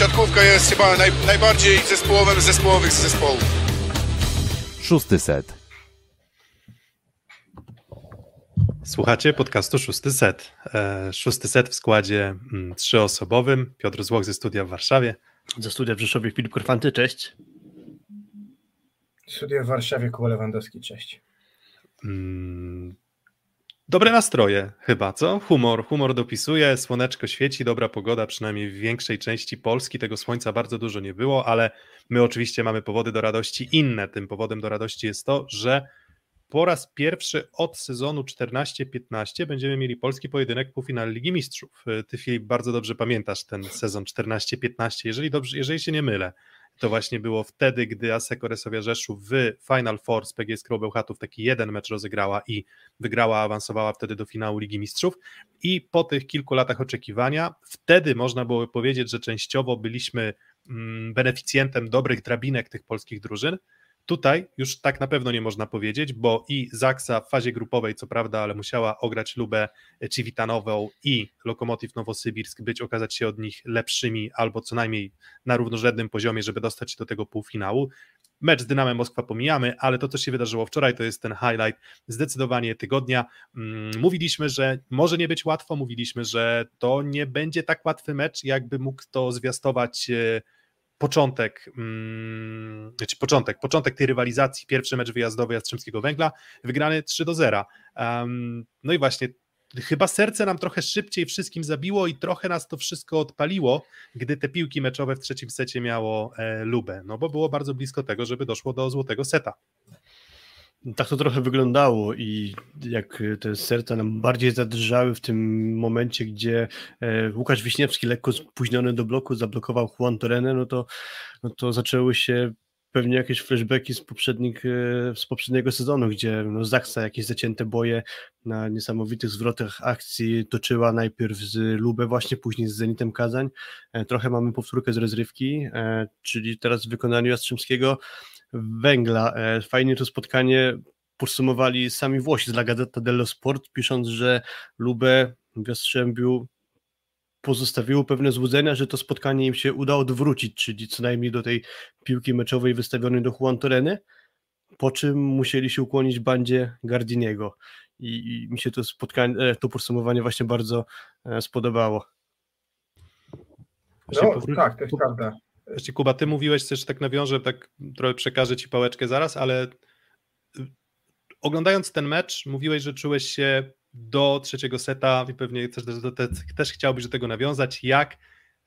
siatkówka jest chyba naj, najbardziej zespołowym z zespołowych zespołów. Szósty set. Słuchacie podcastu Szósty Set. E, szósty set w składzie mm, trzyosobowym. Piotr Złoch ze studia w Warszawie. Ze studia w Rzeszowie Filip Korfanty, cześć. Studia w Warszawie, Kuba Lewandowski, cześć. Dobre nastroje chyba, co? Humor, humor dopisuje, słoneczko świeci, dobra pogoda, przynajmniej w większej części Polski. Tego słońca bardzo dużo nie było, ale my oczywiście mamy powody do radości inne. Tym powodem do radości jest to, że po raz pierwszy od sezonu 14-15 będziemy mieli polski pojedynek półfinale Ligi Mistrzów. Ty Filip bardzo dobrze pamiętasz ten sezon 14-15, jeżeli, dobrze, jeżeli się nie mylę. To właśnie było wtedy, gdy Aseko Resowia Rzeszów w Final Four z PGS Bełchatów taki jeden mecz rozegrała i wygrała, awansowała wtedy do finału Ligi Mistrzów. I po tych kilku latach oczekiwania, wtedy można było powiedzieć, że częściowo byliśmy mm, beneficjentem dobrych drabinek tych polskich drużyn, Tutaj już tak na pewno nie można powiedzieć, bo i Zaksa w fazie grupowej, co prawda, ale musiała ograć Lubę Civitanową i Lokomotiv Nowosybirsk, być okazać się od nich lepszymi albo co najmniej na równorzędnym poziomie, żeby dostać się do tego półfinału. Mecz z Dynamem Moskwa pomijamy, ale to, co się wydarzyło wczoraj, to jest ten highlight zdecydowanie tygodnia. Mm, mówiliśmy, że może nie być łatwo, mówiliśmy, że to nie będzie tak łatwy mecz, jakby mógł to zwiastować e, początek, hmm, znaczy początek, początek tej rywalizacji, pierwszy mecz wyjazdowy Jastrzębskiego Węgla, wygrany 3 do 0. Um, no i właśnie chyba serce nam trochę szybciej wszystkim zabiło i trochę nas to wszystko odpaliło, gdy te piłki meczowe w trzecim secie miało e, Lubę, no bo było bardzo blisko tego, żeby doszło do złotego seta. Tak to trochę wyglądało i jak te serca nam bardziej zadrżały w tym momencie, gdzie e, Łukasz Wiśniewski lekko spóźniony do bloku zablokował Juan Torenę, no to, no to zaczęły się pewnie jakieś flashbacki z, e, z poprzedniego sezonu, gdzie no Zaksa jakieś zacięte boje na niesamowitych zwrotach akcji toczyła najpierw z Lubę właśnie, później z Zenitem Kazań. E, trochę mamy powtórkę z rozrywki, czyli teraz w wykonaniu Jastrzębskiego węgla. E, fajnie to spotkanie podsumowali sami Włosi z La Gazzetta dello Sport, pisząc, że Lubę w Jastrzębiu pozostawiło pewne złudzenia, że to spotkanie im się uda odwrócić, czyli co najmniej do tej piłki meczowej wystawionej do Juan Toreny, po czym musieli się ukłonić bandzie Gardiniego. I, i mi się to spotkanie, e, to podsumowanie właśnie bardzo e, spodobało. No, tak, to jest prawda. Właśnie Kuba, ty mówiłeś też, tak nawiążę, tak trochę przekażę ci pałeczkę zaraz, ale y, oglądając ten mecz, mówiłeś, że czułeś się do trzeciego seta i pewnie też, też, też chciałbyś do tego nawiązać, jak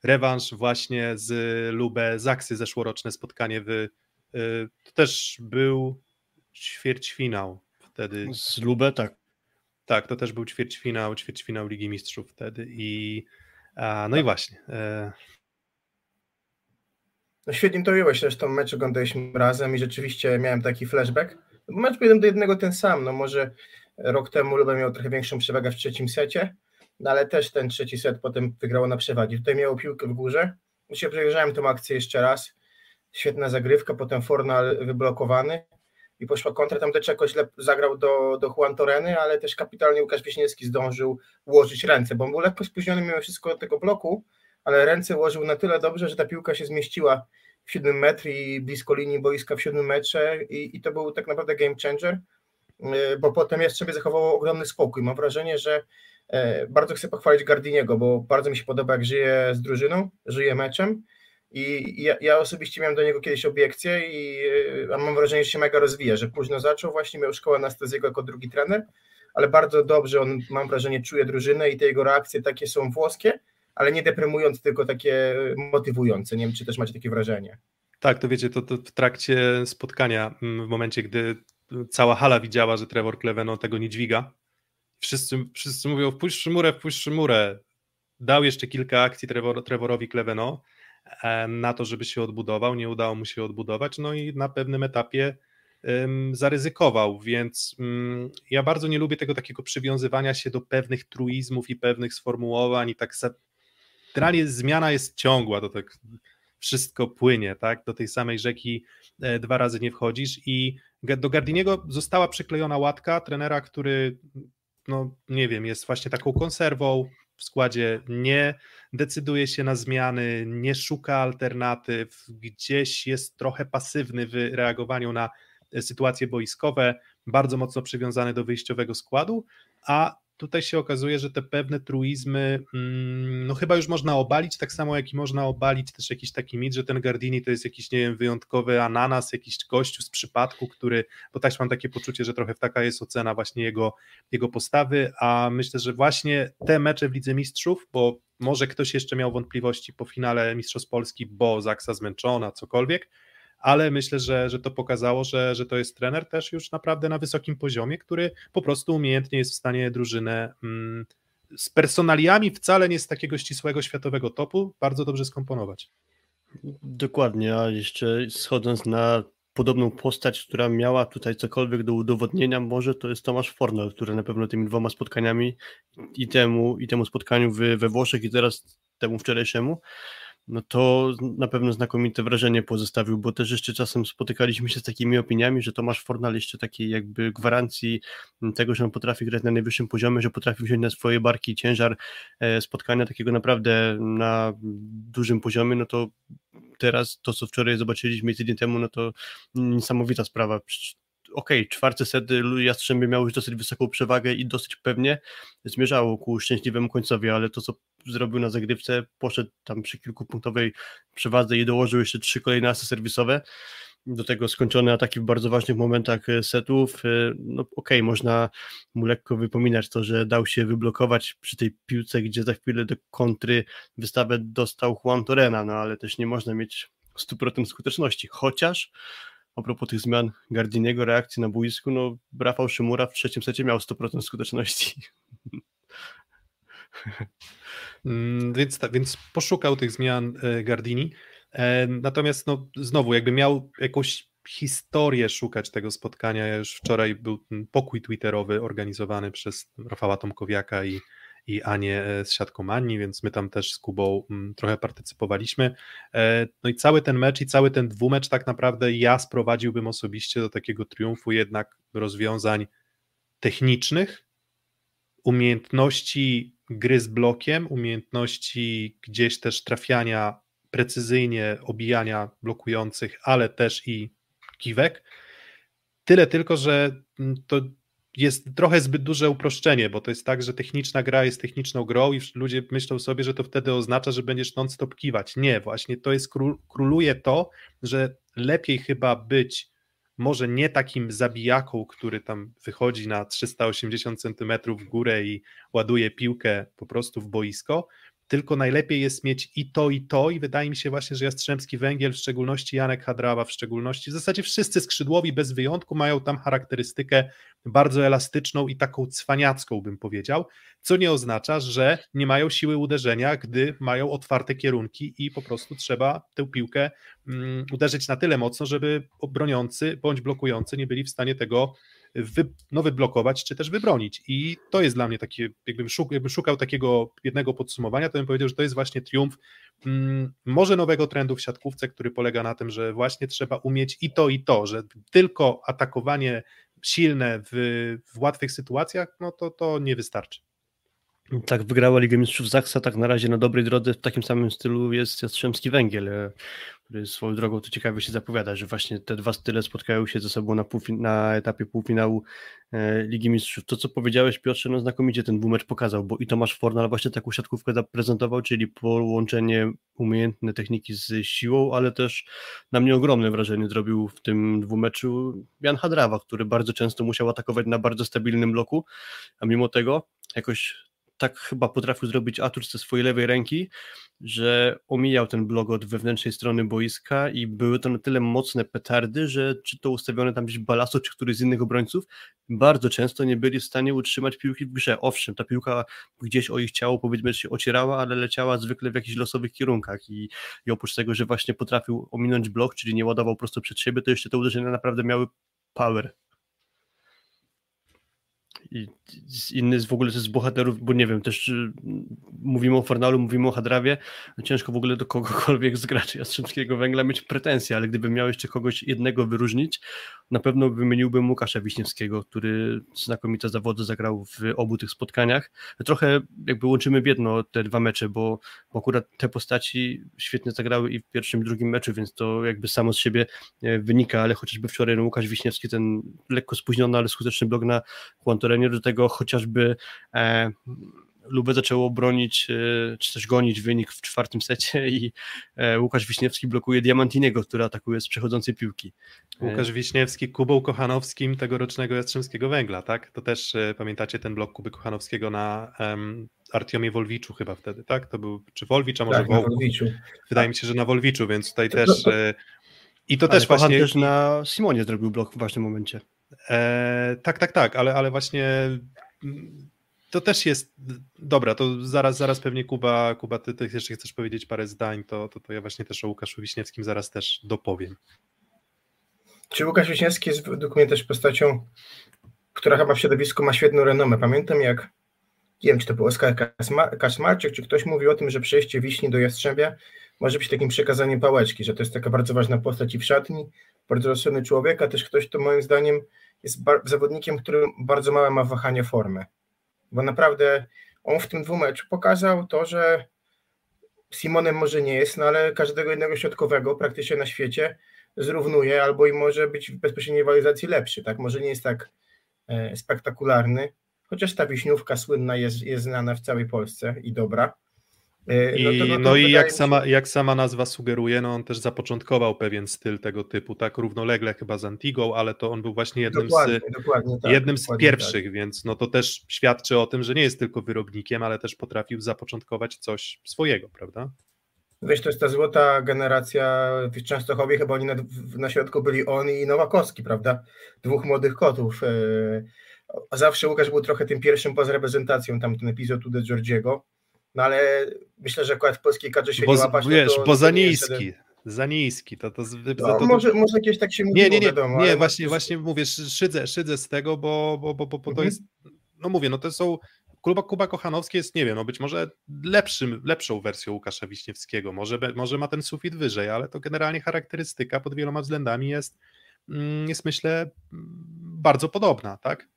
rewanż właśnie z Lubę Zaksy, zeszłoroczne spotkanie w, y, to też był ćwierćfinał wtedy. Z Lubę, tak. Tak, to też był ćwierćfinał, ćwierćfinał Ligi Mistrzów wtedy i a, no i właśnie. E, no świetnie to ująłeś, zresztą mecz oglądaliśmy razem i rzeczywiście miałem taki flashback. Mecz był jeden do jednego ten sam, no może rok temu Lubę miał trochę większą przewagę w trzecim secie, no ale też ten trzeci set potem wygrało na przewagi. Tutaj miało piłkę w górze, się przejrzałem tą akcję jeszcze raz, świetna zagrywka, potem Fornal wyblokowany i poszła kontra, tam Deczeko źle zagrał do, do Juan Toreny, ale też kapitalnie Łukasz Wiśniewski zdążył ułożyć ręce, bo on był lekko spóźniony mimo wszystko do tego bloku, ale ręce ułożył na tyle dobrze, że ta piłka się zmieściła w siódmym metrze i blisko linii boiska w siódmym metrze i, i to był tak naprawdę game changer, y, bo potem jeszcze sobie zachowało ogromny spokój. Mam wrażenie, że e, bardzo chcę pochwalić Gardiniego, bo bardzo mi się podoba, jak żyje z drużyną, żyje meczem i ja, ja osobiście miałem do niego kiedyś obiekcje i y, mam wrażenie, że się mega rozwija, że późno zaczął, właśnie miał szkołę anestezjego jako drugi trener, ale bardzo dobrze on, mam wrażenie, czuje drużynę i te jego reakcje takie są włoskie, ale nie deprymując, tylko takie motywujące. Nie wiem, czy też macie takie wrażenie. Tak, to wiecie, to, to w trakcie spotkania, mm, w momencie, gdy cała hala widziała, że Trevor Cleveno tego nie dźwiga, wszyscy, wszyscy mówią, wpuść Szymurę, wpuść Szymurę. Dał jeszcze kilka akcji Trevor, Trevorowi Cleveno e, na to, żeby się odbudował, nie udało mu się odbudować, no i na pewnym etapie zaryzykował, więc um, ja bardzo nie lubię tego takiego przywiązywania się do pewnych truizmów i pewnych sformułowań i tak generalnie zmiana jest ciągła, to tak wszystko płynie, tak? Do tej samej rzeki e, dwa razy nie wchodzisz i do Gardiniego została przyklejona łatka trenera, który no nie wiem, jest właśnie taką konserwą, w składzie nie decyduje się na zmiany, nie szuka alternatyw, gdzieś jest trochę pasywny w reagowaniu na sytuacje boiskowe, bardzo mocno przywiązany do wyjściowego składu, a tutaj się okazuje, że te pewne truizmy, mm, no chyba już można obalić, tak samo jak i można obalić też jakiś taki mit, że ten Gardini to jest jakiś, nie wiem, wyjątkowy ananas, jakiś gościu z przypadku, który, bo też mam takie poczucie, że trochę taka jest ocena właśnie jego, jego postawy, a myślę, że właśnie te mecze w Lidze Mistrzów, bo może ktoś jeszcze miał wątpliwości po finale Mistrzostw Polski, bo Zaksa zmęczona, cokolwiek, ale myślę, że, że to pokazało, że, że to jest trener też już naprawdę na wysokim poziomie, który po prostu umiejętnie jest w stanie drużynę mm, z personaliami wcale nie z takiego ścisłego światowego topu bardzo dobrze skomponować. Dokładnie, a jeszcze schodząc na podobną postać, która miała tutaj cokolwiek do udowodnienia, może to jest Tomasz Fornal, który na pewno tymi dwoma spotkaniami i temu, i temu spotkaniu we Włoszech i teraz temu wczorajszemu no to na pewno znakomite wrażenie pozostawił, bo też jeszcze czasem spotykaliśmy się z takimi opiniami, że Tomasz Fornal jeszcze takiej jakby gwarancji tego, że on potrafi grać na najwyższym poziomie, że potrafi wziąć na swoje barki ciężar e, spotkania takiego naprawdę na dużym poziomie, no to teraz to, co wczoraj zobaczyliśmy tydzień temu, no to niesamowita sprawa. Okej, okay, czwarty set Jastrzębie miał już dosyć wysoką przewagę i dosyć pewnie zmierzało ku szczęśliwemu końcowi, ale to, co zrobił na zagrywce, poszedł tam przy kilkupunktowej przewadze i dołożył jeszcze trzy kolejne asy serwisowe, do tego skończone ataki w bardzo ważnych momentach e, setów, e, no okej, okay, można mu lekko wypominać to, że dał się wyblokować przy tej piłce, gdzie za chwilę do kontry wystawę dostał Juan Torena, no ale też nie można mieć 100% skuteczności, chociaż a propos tych zmian Gardiniego, reakcji na boisku, no Rafał Szymura w trzecim secie miał 100% skuteczności. Mm, więc, tak, więc poszukał tych zmian e, Gardini. E, natomiast no, znowu, jakby miał jakąś historię szukać tego spotkania. Już wczoraj był pokój twitterowy organizowany przez Rafała Tomkowiaka i i Anię e, z siatką Ani, więc my tam też z Kubą mm, trochę partycypowaliśmy. No i cały ten mecz i cały ten dwumecz tak naprawdę ja sprowadziłbym osobiście do takiego triumfu jednak rozwiązań technicznych, umiejętności gry z blokiem, umiejętności gdzieś też trafiania precyzyjnie, obijania blokujących, ale też i kiwek. Tyle tylko, że mm, to jest trochę zbyt duże uproszczenie, bo to jest tak, że techniczna gra jest techniczną grą i ludzie myślą sobie, że to wtedy oznacza, że będziesz non-stop kiwać. Nie, właśnie to jest, króluje to, że lepiej chyba być może nie takim zabijaką, który tam wychodzi na 380 cm w górę i ładuje piłkę po prostu w boisko, tylko najlepiej jest mieć i to, i to, i wydaje mi się właśnie, że Jastrzębski Węgiel, w szczególności Janek Hadrawa, w szczególności, w zasadzie wszyscy skrzydłowi bez wyjątku mają tam charakterystykę bardzo elastyczną i taką cwaniacką, bym powiedział, co nie oznacza, że nie mają siły uderzenia, gdy mają otwarte kierunki i po prostu trzeba tę piłkę um, uderzyć na tyle mocno, żeby broniący bądź blokujący nie byli w stanie tego wy, no, wyblokować, czy też wybronić. I to jest dla mnie takie, jakbym, szuk, jakbym szukał takiego jednego podsumowania, to bym powiedział, że to jest właśnie triumf mm, może nowego trendu w siatkówce, który polega na tym, że właśnie trzeba umieć i to, i to, że tylko atakowanie silne w, w łatwych sytuacjach, no to to nie wystarczy. Tak, wygrała Ligę Mistrzów Zaksa, tak na razie na dobrej drodze w takim samym stylu jest Jastrzębski Węgiel, e, który swoją drogą to ciekawie się zapowiada, że właśnie te dwa style spotkają się ze sobą na, półfin- na etapie półfinału e, Ligi Mistrzów. To, co powiedziałeś Piotrze, no znakomicie ten dwumecz pokazał, bo i Tomasz Fornal właśnie taką siatkówkę zaprezentował, czyli połączenie umiejętne techniki z siłą, ale też na mnie ogromne wrażenie zrobił w tym dwumeczu Jan Hadrawa, który bardzo często musiał atakować na bardzo stabilnym bloku, a mimo tego jakoś tak chyba potrafił zrobić atut ze swojej lewej ręki, że omijał ten blok od wewnętrznej strony boiska i były to na tyle mocne petardy, że czy to ustawione tam gdzieś balasto, czy któryś z innych obrońców, bardzo często nie byli w stanie utrzymać piłki w grze. Owszem, ta piłka gdzieś o ich ciało powiedzmy się ocierała, ale leciała zwykle w jakichś losowych kierunkach i, i oprócz tego, że właśnie potrafił ominąć blok, czyli nie ładował prosto przed siebie, to jeszcze te uderzenia naprawdę miały power i inny z w ogóle z bohaterów, bo nie wiem, też y, mówimy o Fornalu, mówimy o Hadrawie, no ciężko w ogóle do kogokolwiek z graczy Jastrzębskiego Węgla mieć pretensje, ale gdybym miał jeszcze kogoś jednego wyróżnić, na pewno wymieniłbym Łukasza Wiśniewskiego, który znakomite zawody zagrał w obu tych spotkaniach. Trochę jakby łączymy w jedno te dwa mecze, bo, bo akurat te postaci świetnie zagrały i w pierwszym i drugim meczu, więc to jakby samo z siebie e, wynika, ale chociażby wczoraj no, Łukasz Wiśniewski, ten lekko spóźniony, ale skuteczny blok na Juan do tego chociażby e, Lubę zaczęło bronić, e, czy też gonić wynik w czwartym secie i e, Łukasz Wiśniewski blokuje Diamantiniego, który atakuje z przechodzącej piłki. Łukasz Wiśniewski Kubą Kochanowskim tegorocznego Jastrzębskiego Węgla, tak? To też pamiętacie ten blok Kuby Kochanowskiego na um, Artiomie Wolwiczu chyba wtedy, tak? To był, czy Wolwicz, a może tak, Wolwiczu. Wydaje mi się, że na Wolwiczu, więc tutaj to, też... To, to... I to Ale też właśnie... też na Simonie zrobił blok w ważnym momencie. E, tak, tak, tak, ale, ale właśnie mm, to też jest dobra, to zaraz, zaraz pewnie Kuba, Kuba ty, ty jeszcze chcesz powiedzieć parę zdań, to, to, to ja właśnie też o Łukaszu Wiśniewskim zaraz też dopowiem. Czy Łukasz Wiśniewski jest według mnie też postacią, która chyba w środowisku ma świetną renomę. Pamiętam jak, nie wiem czy to był Oskar Kasmarczyk, czy ktoś mówił o tym, że przejście Wiśni do Jastrzębia może być takim przekazaniem pałeczki, że to jest taka bardzo ważna postać i w szatni, bardzo rozsądny człowiek, a też ktoś, kto moim zdaniem jest zawodnikiem, który bardzo małe ma wahanie formy. Bo naprawdę on w tym dwumeczu pokazał to, że Simonem może nie jest, no ale każdego jednego środkowego praktycznie na świecie zrównuje albo i może być w bezpośredniej rywalizacji lepszy, tak? Może nie jest tak e, spektakularny, chociaż ta wiśniówka słynna jest, jest znana w całej Polsce i dobra. E, no I, no, to, no, i jak, sama, jak sama nazwa sugeruje, no on też zapoczątkował pewien styl tego typu, tak równolegle chyba z Antigą, ale to on był właśnie jednym dokładnie, z, dokładnie tak, jednym z pierwszych, tak. więc no to też świadczy o tym, że nie jest tylko wyrobnikiem, ale też potrafił zapoczątkować coś swojego, prawda? Wiesz, to jest ta złota generacja w Częstochowie, chyba oni na, na środku byli on i Nowakowski, prawda? Dwóch młodych kotów. E, zawsze Łukasz był trochę tym pierwszym poza reprezentacją, tam ten epizod Ude Georgiego, no ale myślę, że akurat w polskiej kadrze się bo, nie łapać. Wiesz, to, bo za niski. Za niski, to, to, no, to, może, może jakieś tak się mówiło, Nie, nie, nie, wiadomo, nie właśnie, właśnie mówię, szydzę, szydzę z tego, bo, bo, bo, bo, bo mhm. to jest, no mówię, no to są, Kuba, Kuba Kochanowski jest, nie wiem, no być może lepszym, lepszą wersją Łukasza Wiśniewskiego, może, może ma ten sufit wyżej, ale to generalnie charakterystyka pod wieloma względami jest, mm, jest myślę bardzo podobna, tak?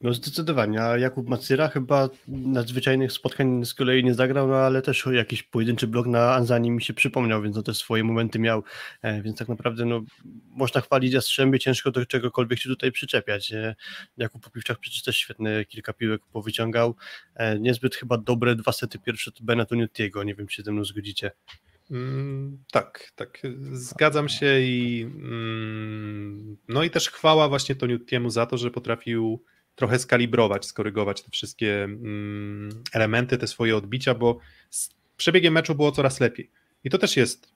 No zdecydowanie, a Jakub Macyra chyba nadzwyczajnych spotkań z kolei nie zagrał, no ale też jakiś pojedynczy blok na Anzani mi się przypomniał, więc no też swoje momenty miał, e, więc tak naprawdę no można chwalić Jastrzębie, ciężko do czegokolwiek się tutaj przyczepiać. E, Jakub Popiwczak przecież też świetne kilka piłek powyciągał, e, niezbyt chyba dobre dwa sety pierwsze to Benatoniutiego, nie wiem czy się ze mną zgodzicie. Mm, tak, tak, zgadzam się i mm, no i też chwała właśnie Toniutiemu za to, że potrafił trochę skalibrować, skorygować te wszystkie mm, elementy, te swoje odbicia, bo z przebiegiem meczu było coraz lepiej. I to też jest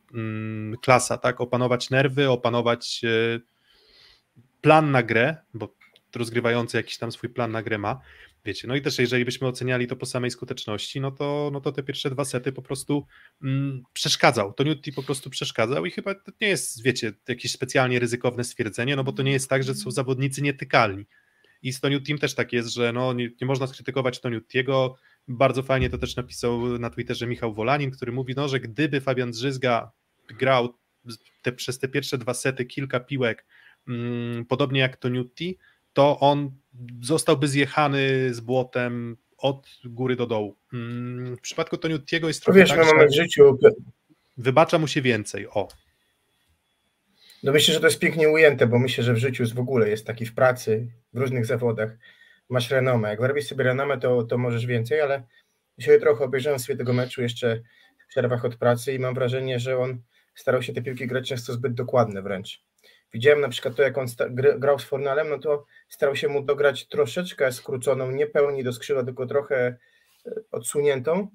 klasa, tak? Opanować nerwy, opanować e, plan na grę, bo rozgrywający jakiś tam swój plan na grę ma. Wiecie, no i też jeżeli byśmy oceniali to po samej skuteczności, no to, no to te pierwsze dwa sety po prostu mm, przeszkadzał. To Newty po prostu przeszkadzał i chyba to nie jest, wiecie, jakieś specjalnie ryzykowne stwierdzenie, no bo to nie jest tak, że są zawodnicy nietykalni. I z Toniu Team też tak jest, że no, nie, nie można skrytykować Toniutiego. Bardzo fajnie to też napisał na Twitterze Michał Wolanin, który mówi, no, że gdyby Fabian Drzyzga grał te, przez te pierwsze dwa sety kilka piłek, mm, podobnie jak Toniutti, to on zostałby zjechany z błotem od góry do dołu. Mm, w przypadku Toniutiego jest trochę Wiesz, tak, mamy w życiu... Wybacza mu się więcej, o. No myślę, że to jest pięknie ujęte, bo myślę, że w życiu w ogóle jest taki w pracy, w różnych zawodach. Masz renomę. Jak robisz sobie renomę, to, to możesz więcej, ale dzisiaj trochę obejrzałem sobie tego meczu jeszcze w przerwach od pracy i mam wrażenie, że on starał się te piłki grać często zbyt dokładne wręcz. Widziałem na przykład to, jak on grał z Fornalem, no to starał się mu dograć troszeczkę skróconą, nie pełni do skrzydła, tylko trochę e, odsuniętą,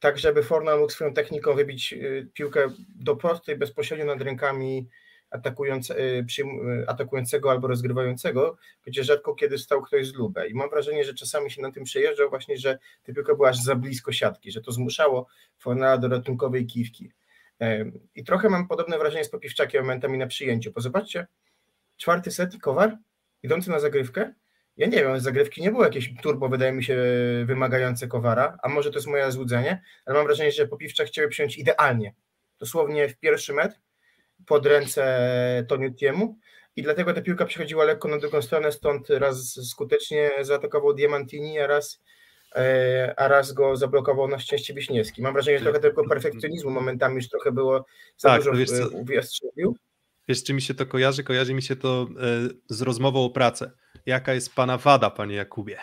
tak żeby Fornal mógł swoją techniką wybić e, piłkę do prostej, bezpośrednio nad rękami y, atakującego albo rozgrywającego, gdzie rzadko kiedy stał ktoś z lubę. I mam wrażenie, że czasami się na tym przejeżdżał właśnie, że ta piłka była aż za blisko siatki, że to zmuszało Fornala do ratunkowej kiwki. I trochę mam podobne wrażenie z Popiwczakiem momentami na przyjęciu, bo zobaczcie, czwarty set i Kowar idący na zagrywkę. Ja nie wiem, zagrywki nie było jakieś turbo, wydaje mi się, wymagające Kowara, a może to jest moje złudzenie, ale mam wrażenie, że Popiwczak chciał przyjąć idealnie. Dosłownie w pierwszy metr pod ręce Toniutiemu i dlatego ta piłka przechodziła lekko na drugą stronę, stąd raz skutecznie zaatakował Diamantini, a raz, a raz go zablokował na szczęście Wiśniewski. Mam wrażenie, że trochę tylko perfekcjonizmu momentami już trochę było za Tak, dużo to wiesz co- w- w Jastrzębiu. Wiesz, czy mi się to kojarzy? Kojarzy mi się to e, z rozmową o pracę. Jaka jest pana wada, panie Jakubie?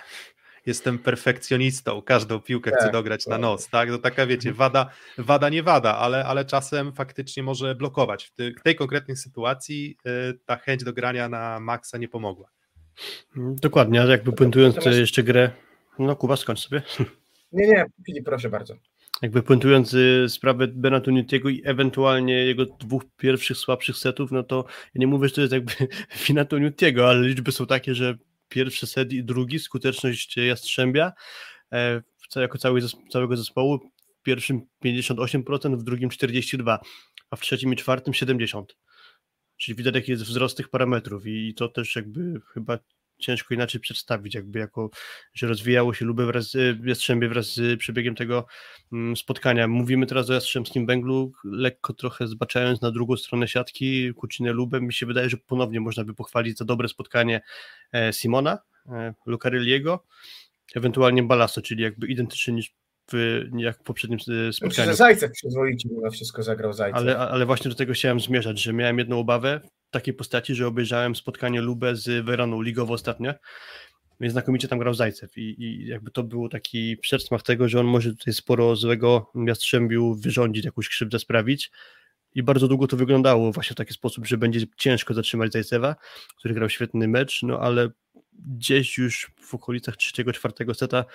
Jestem perfekcjonistą, każdą piłkę chcę Tak, dograć na tak. noc, tak? To taka, wiecie, wada, wada nie wada, ale, ale czasem faktycznie może blokować. W, ty, w tej konkretnej sytuacji e, ta chęć do grania na maksa nie pomogła. Dokładnie, a jakby puentując Natomiast- jeszcze grę, no Kuba, skończ sobie. Nie, nie, Filip, proszę bardzo. Jakby puentując y, sprawę Benatu Nutiego i ewentualnie jego dwóch pierwszych słabszych setów, no to ja nie mówię, że to jest jakby wina Nutiego, ale liczby są takie, że pierwszy set i drugi, skuteczność Jastrzębia e, jako cały, całego zespołu w pierwszym 58%, w drugim 42%, a w trzecim i czwartym 70%. Czyli widać jaki jest wzrost tych parametrów i to też jakby chyba ciężko inaczej przedstawić, jakby jako, że rozwijało się Lubę wraz z Jastrzębie wraz z przebiegiem tego mm, spotkania. Mówimy teraz o Jastrzębskim Węglu, lekko trochę zbaczając na drugą stronę siatki, Kucinę Lubę, mi się wydaje, że ponownie można by pochwalić za dobre spotkanie e, Simona, e, Lucarelliego, ewentualnie Balasto, czyli jakby identycznie niż w, jak w poprzednim e, Myślę, spotkaniu. że Zajcew przyzwoicie mimo wszystko zagrał Zajcew. Ale, ale właśnie do tego chciałem zmierzać, że miałem jedną obawę takiej postaci, że obejrzałem spotkanie Lubę z Weroną ligowo ostatnio, więc znakomicie tam grał Zajcew i, i jakby to był taki przedsmak tego, że on może tutaj sporo złego Jastrzębiu wyrządzić, jakąś krzywdę sprawić. I bardzo długo to wyglądało właśnie w taki sposób, że będzie ciężko zatrzymać Zajcewa, który grał świetny mecz, no ale gdzieś już w okolicach trzeciego, czwartego seta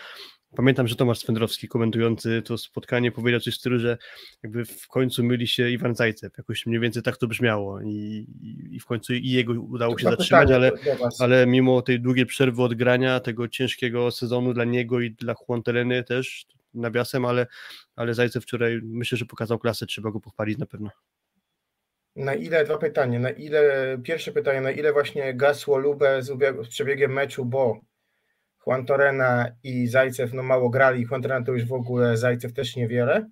Pamiętam, że Tomasz Swędrowski komentujący to spotkanie powiedział coś w stylu, że jakby w końcu myli się Iwan Zajcew, jakoś mniej więcej tak to brzmiało i, i, w końcu i jego udało się zatrzymać, ale, ale mimo tej długiej przerwy od grania, tego ciężkiego sezonu dla niego i dla Juan Tereny też nawiasem, ale, ale Zajcew wczoraj myślę, że pokazał klasę, trzeba go pochwalić na pewno. Na ile, dwa pytania, na ile, pierwsze pytanie, na ile właśnie gasło Lubę z, z przebiegiem meczu, bo Juan Torena i Zajcew no mało grali, Juan Torena to już w ogóle, Zajcew też niewiele.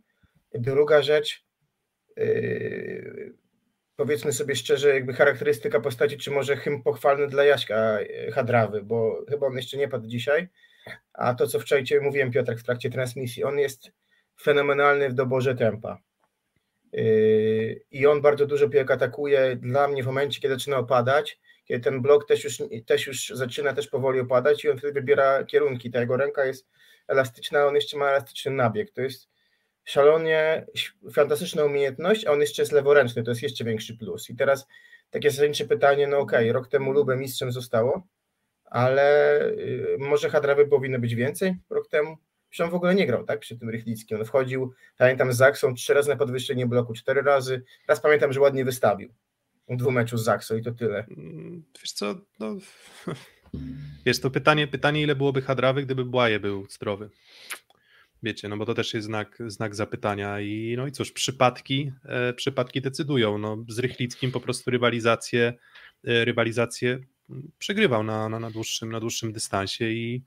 Druga rzecz, yy, powiedzmy sobie szczerze, jakby charakterystyka postaci, czy może hymn pochwalny dla Jaśka yy, Hadrawy, bo chyba on jeszcze nie padł dzisiaj, a to co wczoraj mówiłem Piotrek w trakcie transmisji, on jest fenomenalny w doborze tempa. Yy, I on bardzo dużo piłek atakuje. Dla mnie w momencie, kiedy zaczyna opadać, kiedy ten blok też już, też już zaczyna też powoli opadać i on wtedy wybiera kierunki. Ta jego ręka jest elastyczna, on jeszcze ma elastyczny nabieg. To jest szalonie fantastyczna umiejętność, a on jeszcze jest leworęczny, to jest jeszcze większy plus. I teraz takie zasadnicze pytanie, no okej, okay, rok temu Lubę mistrzem zostało, ale yy, może Hadrawy powinno być więcej rok temu? Przecież on w ogóle nie grał, tak, przy tym Rychlickim. On wchodził, pamiętam, z Zaksą trzy razy na podwyższenie bloku, cztery razy. Raz pamiętam, że ładnie wystawił w dwóch meczu z Zaksą i to tyle. Wiesz co, no... Jest to pytanie, pytanie, ile byłoby Hadrawy, gdyby Błaje był zdrowy. Wiecie, no bo to też jest znak, znak zapytania i no i cóż, przypadki, e, przypadki decydują. No, z Rychlickim po prostu rywalizację, e, rywalizację przegrywał na, na, na, dłuższym, na dłuższym dystansie i,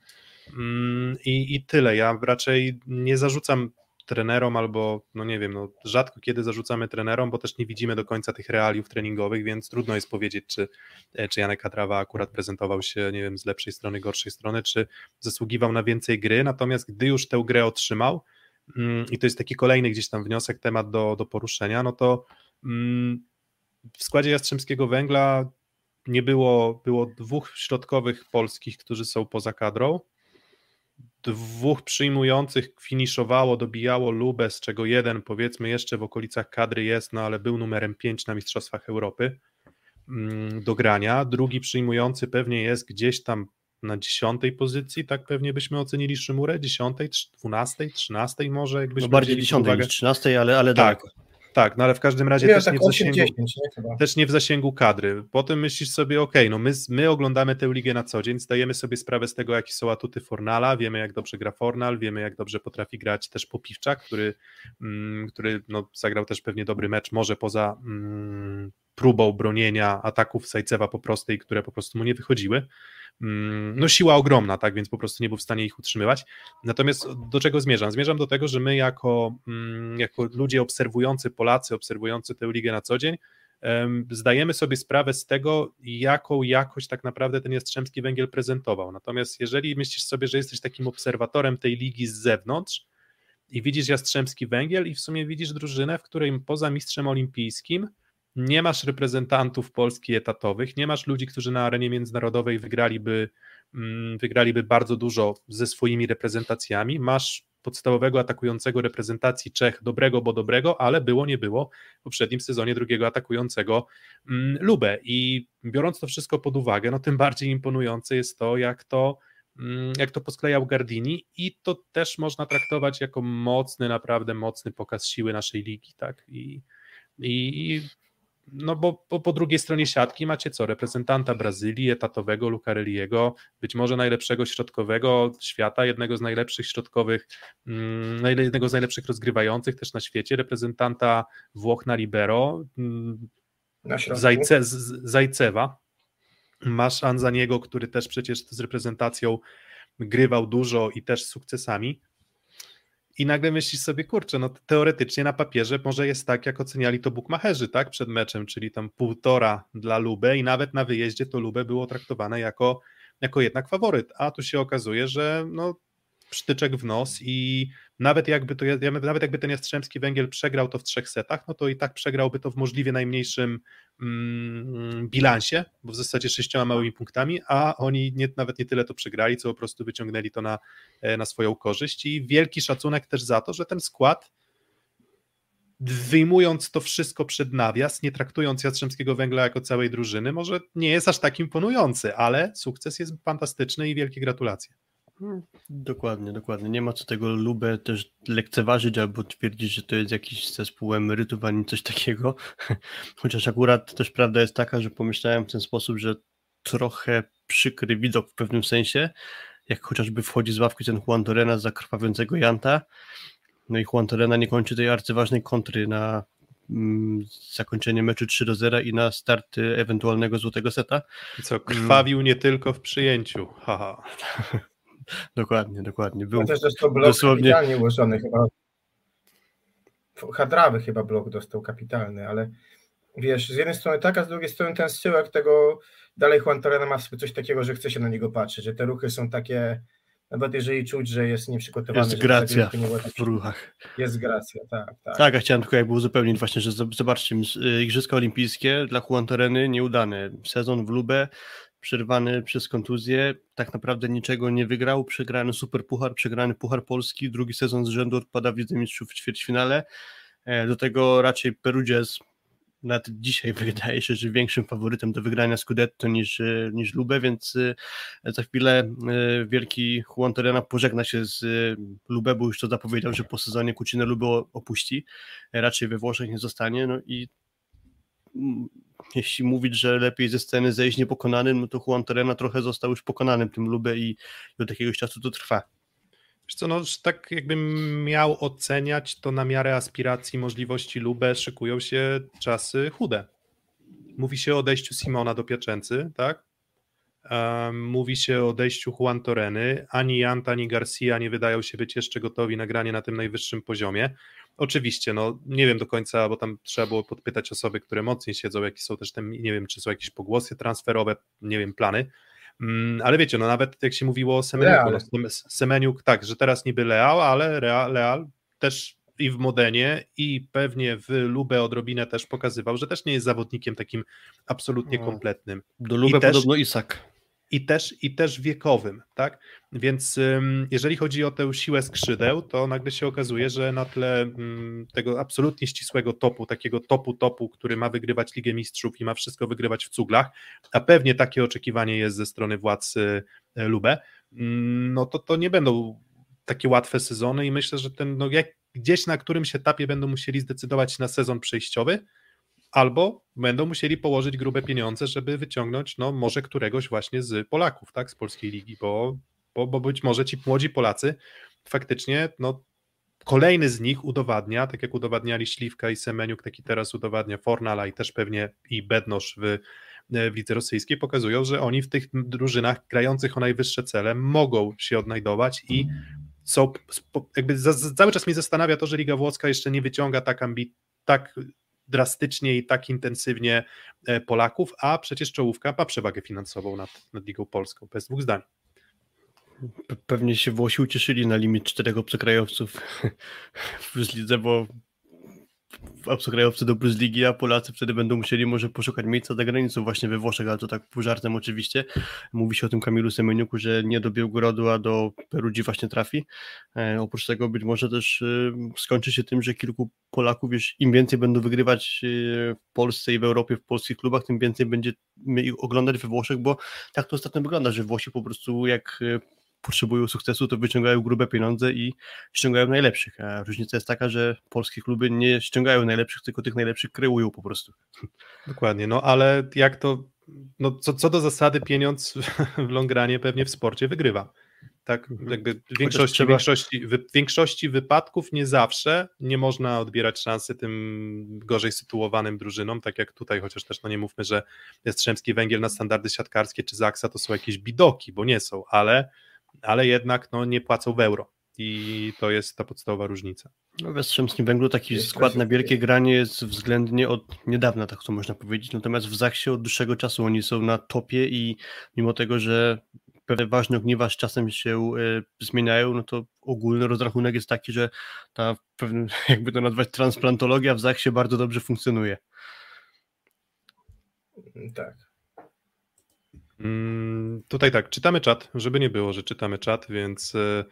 mm, i, i tyle. Ja raczej nie zarzucam trenerom albo, no nie wiem, no rzadko kiedy zarzucamy trenerom, bo też nie widzimy do końca tych realiów treningowych, więc trudno jest powiedzieć, czy, czy Janek Hadrawa akurat prezentował się, nie wiem, z lepszej strony, gorszej strony, czy zasługiwał na więcej gry, natomiast gdy już tę grę otrzymał mm, i to jest taki kolejny gdzieś tam wniosek, temat do, do poruszenia, no to mm, w składzie Jastrzębskiego Węgla nie było, było dwóch środkowych polskich, którzy są poza kadrą, dwóch przyjmujących finiszowało, dobijało Lubę, z czego jeden powiedzmy jeszcze w okolicach kadry jest, no ale był numerem 5 na Mistrzostwach Europy do grania. Drugi przyjmujący pewnie jest gdzieś tam na dziesiątej pozycji, tak pewnie byśmy ocenili Szymurę, dziesiątej, dwunastej, trzynastej może, jakbyśmy no bardziej dziesiątej niż trzynastej, ale, ale tak, daleko. Tak, no ale w każdym razie też, tak nie w 8, zasięgu, 10, nie, też nie w zasięgu kadry. Potem myślisz sobie, ok, no my, my oglądamy tę ligę na co dzień, zdajemy sobie sprawę z tego, jakie są atuty Fornala, wiemy jak dobrze gra Fornal, wiemy jak dobrze potrafi grać też Popiwczak, który, mm, który no, zagrał też pewnie dobry mecz, może poza, mm, próbą bronienia ataków Sajcewa po prostej, które po prostu mu nie wychodziły. Mm, no siła ogromna, tak, więc po prostu nie był w stanie ich utrzymywać. Natomiast do czego zmierzam? Zmierzam do tego, że my jako, mm, jako ludzie obserwujący Polacy, obserwujący tę ligę na co dzień, zdajemy sobie sprawę z tego, jaką jakość tak naprawdę ten Jastrzębski Węgiel prezentował. Natomiast jeżeli myślisz sobie, że jesteś takim obserwatorem tej ligi z zewnątrz i widzisz Jastrzębski Węgiel i w sumie widzisz drużynę, w której poza mistrzem olimpijskim nie masz reprezentantów Polski etatowych, nie masz ludzi, którzy na arenie międzynarodowej wygraliby, mm, wygraliby bardzo dużo ze swoimi reprezentacjami, masz podstawowego atakującego reprezentacji Czech, dobrego, bo dobrego, ale było, nie było w poprzednim sezonie drugiego atakującego mm, Lubę. I biorąc to wszystko pod uwagę, no tym bardziej imponujące jest to, jak to mm, jak to posklejał Gardini i to też można traktować jako mocny, naprawdę mocny pokaz siły naszej ligi, tak, i, i no bo po, po, drugiej stronie siatki macie co? Reprezentanta Brazylii, etatowego Lucarelliego, być może najlepszego środkowego świata, jednego z najlepszych środkowych, mm, jednego z najlepszych rozgrywających też na świecie, reprezentanta Włoch na libero, mm, na Zajce, Zajcewa. Masz Anzaniego, który też przecież z reprezentacją grywał dużo i też z sukcesami. I nagle myślisz sobie, kurczę, no teoretycznie na papierze może jest tak, jak oceniali to bukmacherzy, tak, przed meczem, czyli tam półtora dla Lubę i nawet na wyjeździe to Lubę było traktowane jako, jako jednak faworyt, a tu się okazuje, że no sztyczek w nos i nawet jakby, to, nawet jakby ten Jastrzębski Węgiel przegrał to w trzech setach, no to i tak przegrałby to w możliwie najmniejszym mm, bilansie, bo w zasadzie sześcioma małymi punktami, a oni nie, nawet nie tyle to przegrali, co po prostu wyciągnęli to na, e, na swoją korzyść i wielki szacunek też za to, że ten skład wyjmując to wszystko przed nawias, nie traktując Jastrzębskiego Węgla jako całej drużyny, może nie jest aż tak imponujący, ale sukces jest fantastyczny i wielkie gratulacje. Dokładnie, dokładnie. Nie ma co tego lubę też lekceważyć albo twierdzić, że to jest jakiś zespół emerytów ani coś takiego. Chociaż akurat też prawda jest taka, że pomyślałem w ten sposób, że trochę przykry widok w pewnym sensie, jak chociażby wchodzi z ławki ten Juan Torena za krwawiącego Janta. No i Juan Torena nie kończy tej arcyważnej kontry na mm, zakończenie meczu 3 do 0 i na start ewentualnego złotego seta. Co, krwawił nie tylko w przyjęciu. Haha. Dokładnie, dokładnie. Był blok dosłownie... kapitalnie ułożony chyba. Hadrawy chyba blok dostał kapitalny, ale wiesz, z jednej strony tak, a z drugiej strony ten syłek tego dalej Juan Torrena ma w sobie coś takiego, że chce się na niego patrzeć, że te ruchy są takie, nawet jeżeli czuć, że jest nieprzygotowany. Jest gracja w ruchach. Jest gracja, tak, tak. Tak, a chciałem tylko jakby uzupełnić właśnie, że zobaczcie, y, Igrzyska Olimpijskie dla Juan Torreny nieudane. Sezon w Lubę przerwany przez kontuzję, tak naprawdę niczego nie wygrał, przegrany Super Puchar, przegrany Puchar Polski, drugi sezon z rzędu odpada w Lidze Mistrzów w ćwierćfinale, e, do tego raczej Perugias nawet dzisiaj wydaje się, że większym faworytem do wygrania Scudetto niż, e, niż Lubę, więc e, za chwilę wielki Juan Torena pożegna się z Lubę, bo już to zapowiedział, że po sezonie Kucinę Lubę opuści, raczej we Włoszech nie zostanie, no i jeśli mówić, że lepiej ze sceny zejść niepokonanym, no to Juan Torena trochę został już pokonanym tym Lubę i od jakiegoś czasu to trwa. Wiesz co, no tak jakbym miał oceniać, to na miarę aspiracji, możliwości Lubę szykują się czasy chude. Mówi się o odejściu Simona do Piaczęcy, tak? Um, mówi się o odejściu Juan Toreny. Ani Janta, ani Garcia nie wydają się być jeszcze gotowi na granie na tym najwyższym poziomie. Oczywiście, no nie wiem do końca, bo tam trzeba było podpytać osoby, które mocniej siedzą, jakie są też te, nie wiem, czy są jakieś pogłosy transferowe, nie wiem, plany. Mm, ale wiecie, no nawet jak się mówiło o Semeniuku, no, Semeniuk, tak, że teraz niby Leal, ale Real, Leal też i w Modenie i pewnie w Lubę odrobinę też pokazywał, że też nie jest zawodnikiem takim absolutnie no. kompletnym. Do Lubę podobno Isak i też, i też wiekowym, tak? Więc jeżeli chodzi o tę siłę skrzydeł, to nagle się okazuje, że na tle tego absolutnie ścisłego topu, takiego topu topu, który ma wygrywać Ligę Mistrzów i ma wszystko wygrywać w cuglach, a pewnie takie oczekiwanie jest ze strony władz e, Lubę, no to to nie będą takie łatwe sezony i myślę, że ten, no jak gdzieś na którymś etapie będą musieli zdecydować na sezon przejściowy, albo będą musieli położyć grube pieniądze, żeby wyciągnąć no może któregoś właśnie z Polaków, tak, z polskiej ligi, bo, bo, bo być może ci młodzi Polacy faktycznie no kolejny z nich udowadnia, tak jak udowadniali Śliwka i Semeniuk, taki teraz udowadnia Fornala i też pewnie i Bednosz w, w lidze rosyjskiej, pokazują, że oni w tych drużynach grających o najwyższe cele mogą się odnajdować i są, jakby za, cały czas mnie zastanawia to, że Liga Włoska jeszcze nie wyciąga tak ambi, tak drastycznie i tak intensywnie e, Polaków, a przecież czołówka ma przewagę finansową nad, nad Ligą Polską, bez dwóch zdań. Pewnie się Włosi ucieszyli na limit czterech obcokrajowców w lidze, bo obcokrajowcy do Ligi, a Polacy wtedy będą musieli może poszukać miejsca za granicą właśnie we Włoszech, ale to tak pół żartem oczywiście. Mówi się o tym Kamilu Semeniuku, że nie do Białgorodu, a do Perudzi właśnie trafi. E, oprócz tego być może też e, skończy się tym, że kilku Polaków, wiesz, im więcej będą wygrywać e, w Polsce i w Europie, w polskich klubach, tym więcej będzie ich oglądać we Włoszech, bo tak to ostatnio wygląda, że Włosi po prostu jak e, potrzebują sukcesu, to wyciągają grube pieniądze i ściągają najlepszych. A różnica jest taka, że polskie kluby nie ściągają najlepszych, tylko tych najlepszych kreują po prostu. Dokładnie, no ale jak to, no co, co do zasady pieniądz w longranie pewnie w sporcie wygrywa. Tak, mhm. jakby w większości, trzeba... większości, w większości wypadków nie zawsze nie można odbierać szansy tym gorzej sytuowanym drużynom, tak jak tutaj, chociaż też no nie mówmy, że Jastrzębski Węgiel na standardy siatkarskie czy Zaksa to są jakieś bidoki, bo nie są, ale ale jednak no, nie płacą w euro. I to jest ta podstawowa różnica. No w Jastrzębskim Węglu taki jest skład na wielkie granie jest względnie od niedawna, tak to można powiedzieć. Natomiast w Zachsie od dłuższego czasu oni są na topie i mimo tego, że pewne ważne ogniwa z czasem się y, zmieniają, no to ogólny rozrachunek jest taki, że ta jakby to nazwać transplantologia w Zachsie bardzo dobrze funkcjonuje. Tak. Mm, tutaj tak, czytamy czat, żeby nie było, że czytamy czat, więc e,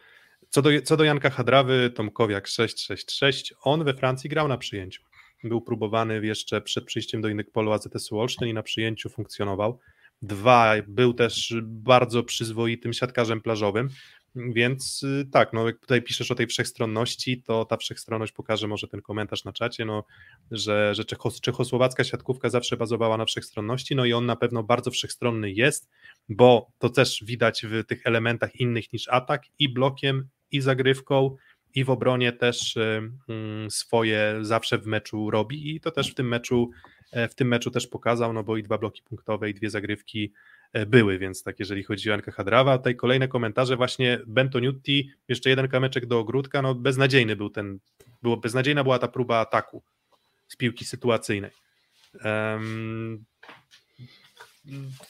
co do, co do Janka Hadrawy, Tomkowiak 666, on we Francji grał na przyjęciu. Był próbowany jeszcze przed przyjściem do innych polu AZS-u Olsztyn i na przyjęciu funkcjonował. Dwa, był też bardzo przyzwoitym siatkarzem plażowym. Więc y, tak, no jak tutaj piszesz o tej wszechstronności, to ta wszechstronność pokaże może ten komentarz na czacie, no, że, że czechos, czechosłowacka siatkówka zawsze bazowała na wszechstronności, no i on na pewno bardzo wszechstronny jest, bo to też widać w tych elementach innych niż atak i blokiem, i zagrywką, i w obronie też y, mm, swoje zawsze w meczu robi i to też w tym meczu e, w tym meczu też pokazał, no bo i dwa bloki punktowe i dwie zagrywki były, więc tak jeżeli chodzi o Janka Hadrawa, tutaj kolejne komentarze, właśnie Bento Nutti, jeszcze jeden kameczek do ogródka, no beznadziejny był ten, było, beznadziejna była ta próba ataku z piłki sytuacyjnej. Um,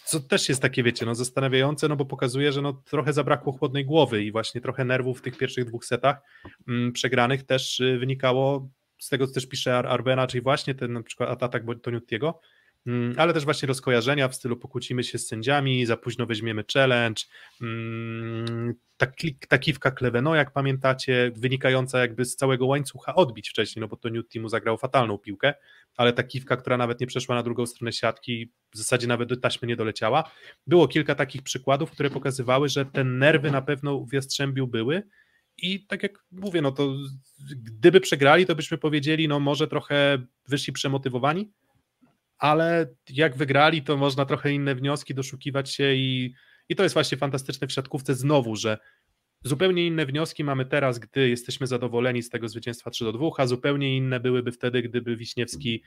co też jest takie, wiecie, no zastanawiające, no bo pokazuje, że no trochę zabrakło chłodnej głowy i właśnie trochę nerwów w tych pierwszych dwóch setach mm, przegranych też y, wynikało z tego, co też pisze Arbena, czyli właśnie ten na przykład atak Toniutiego, Mm, ale też właśnie rozkojarzenia w stylu pokłócimy się z sędziami, za późno weźmiemy challenge, mm, ta, ta kiwka Kleveno, jak pamiętacie, wynikająca jakby z całego łańcucha odbić wcześniej, no bo to Newt mu zagrał fatalną piłkę, ale ta kiwka, która nawet nie przeszła na drugą stronę siatki, w zasadzie nawet do taśmy nie doleciała. Było kilka takich przykładów, które pokazywały, że te nerwy na pewno w Jastrzębiu były, i tak jak mówię, no to gdyby przegrali, to byśmy powiedzieli, no może trochę wyszli przemotywowani, ale jak wygrali, to można trochę inne wnioski doszukiwać się i, i to jest właśnie fantastyczne w siatkówce znowu, że zupełnie inne wnioski mamy teraz, gdy jesteśmy zadowoleni z tego zwycięstwa 3 do 2, a zupełnie inne byłyby wtedy, gdyby Wiśniewski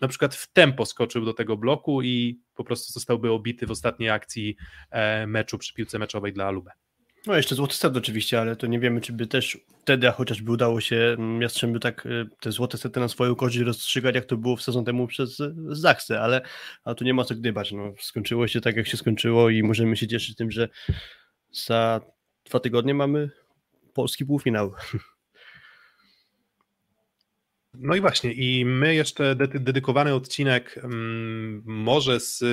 na przykład w tempo skoczył do tego bloku i po prostu zostałby obity w ostatniej akcji e, meczu przy piłce meczowej dla Alube. No jeszcze złoty set oczywiście, ale to nie wiemy, czy by też wtedy, a chociażby udało się mm, Jastrzębiu tak y, te złote sety na swoją korzyść rozstrzygać, jak to było w sezon temu przez Zachsę, ale, ale tu nie ma co gdybać. No, skończyło się tak, jak się skończyło i możemy się cieszyć tym, że za dwa tygodnie mamy polski półfinał. No i właśnie, i my jeszcze dedykowany odcinek, mm, może z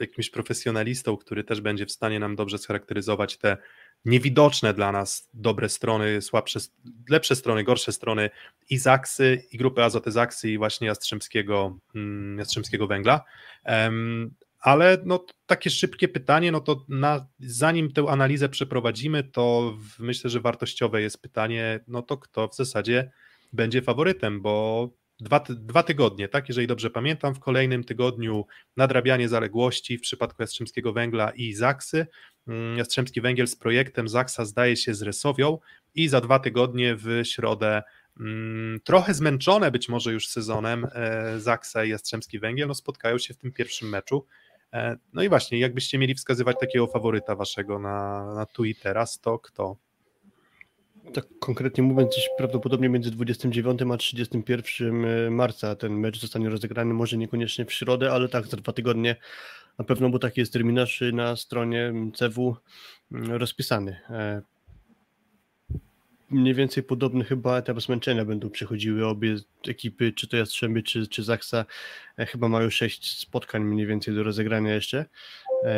jakimś profesjonalistą, który też będzie w stanie nam dobrze scharakteryzować te niewidoczne dla nas dobre strony, słabsze, lepsze strony, gorsze strony i Zaksy, i grupy Azoty Zaksy i właśnie Jastrzębskiego, mm, Jastrzębskiego Węgla. Ale no, takie szybkie pytanie, no to na, zanim tę analizę przeprowadzimy, to myślę, że wartościowe jest pytanie, no to kto w zasadzie będzie faworytem, bo dwa, dwa tygodnie, tak? Jeżeli dobrze pamiętam, w kolejnym tygodniu nadrabianie zaległości w przypadku Jastrzębskiego Węgla i Zaksy. Mm, Jastrzębski Węgiel z projektem Zaksa zdaje się z Resowią i za dwa tygodnie w środę mm, trochę zmęczone być może już sezonem e, Zaksa i Jastrzębski Węgiel, no spotkają się w tym pierwszym meczu. E, no i właśnie, jakbyście mieli wskazywać takiego faworyta waszego na, na teraz, to kto? Tak konkretnie mówiąc, gdzieś prawdopodobnie między 29 a 31 e, marca ten mecz zostanie rozegrany, może niekoniecznie w środę, ale tak za dwa tygodnie na pewno, bo taki jest terminarz na stronie CW mm, rozpisany. E, mniej więcej podobny chyba etap zmęczenia będą przechodziły obie ekipy, czy to Jastrzębie, czy, czy Zaksa. E, chyba mają sześć spotkań mniej więcej do rozegrania jeszcze,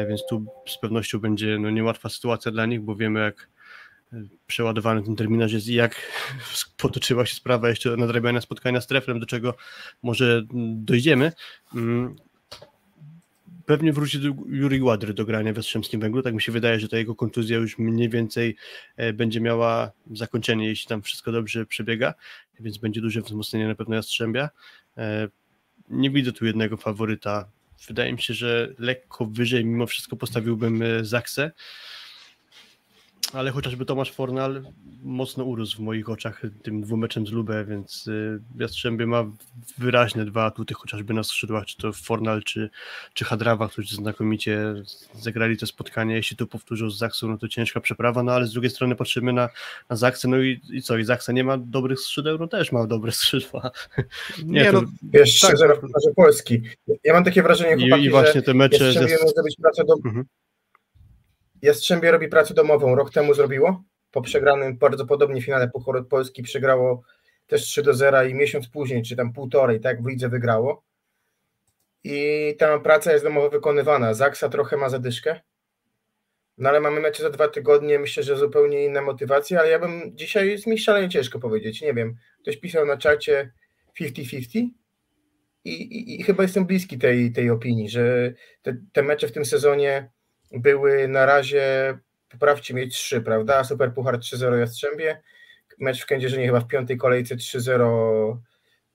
więc tu z pewnością będzie no, niełatwa sytuacja dla nich, bo wiemy jak przeładowany ten terminarz jest i jak potoczyła się sprawa jeszcze nadrabiania spotkania z Treflem, do czego może dojdziemy. Mm, pewnie wróci Juri Gładry do grania w Jastrzębskim Węglu. Tak mi się wydaje, że ta jego kontuzja już mniej więcej e, będzie miała zakończenie, jeśli tam wszystko dobrze przebiega, więc będzie duże wzmocnienie na pewno Jastrzębia. E, nie widzę tu jednego faworyta. Wydaje mi się, że lekko wyżej mimo wszystko postawiłbym e, Zaksę ale chociażby Tomasz Fornal mocno urósł w moich oczach tym dwumeczem z Lubę, więc y, Jastrzębie ma wyraźne dwa atuty, chociażby na skrzydłach, czy to Fornal, czy, czy Hadrawa, którzy znakomicie zagrali to spotkanie. Jeśli to powtórzą z Zaksą, no to ciężka przeprawa, no ale z drugiej strony patrzymy na, na Zaksę, no i, i co, i Zaksa nie ma dobrych skrzydeł? No też ma dobre skrzydła. Nie, nie no, wiesz, tak, szczerze, w Polski. Ja mam takie wrażenie, chłopaki, I, i właśnie te mecze... Jest... może być pracę do... Mhm Jastrzębie robi pracę domową, rok temu zrobiło, po przegranym bardzo podobnie finale Pucharu Polski przegrało też 3 do 0 i miesiąc później, czy tam półtorej, tak, w lidze wygrało. I ta praca jest domowo wykonywana. Zaksa trochę ma zadyszkę, no ale mamy mecze za dwa tygodnie, myślę, że zupełnie inna motywacja, ale ja bym dzisiaj jest mi szalenie ciężko powiedzieć, nie wiem, ktoś pisał na czacie 50-50 i, i, i, chyba jestem bliski tej, tej opinii, że te, te mecze w tym sezonie były na razie, poprawcie mieć trzy, prawda? Super Puchar 3-0 Jastrzębie, mecz w Kędzierzynie chyba w piątej kolejce 3-0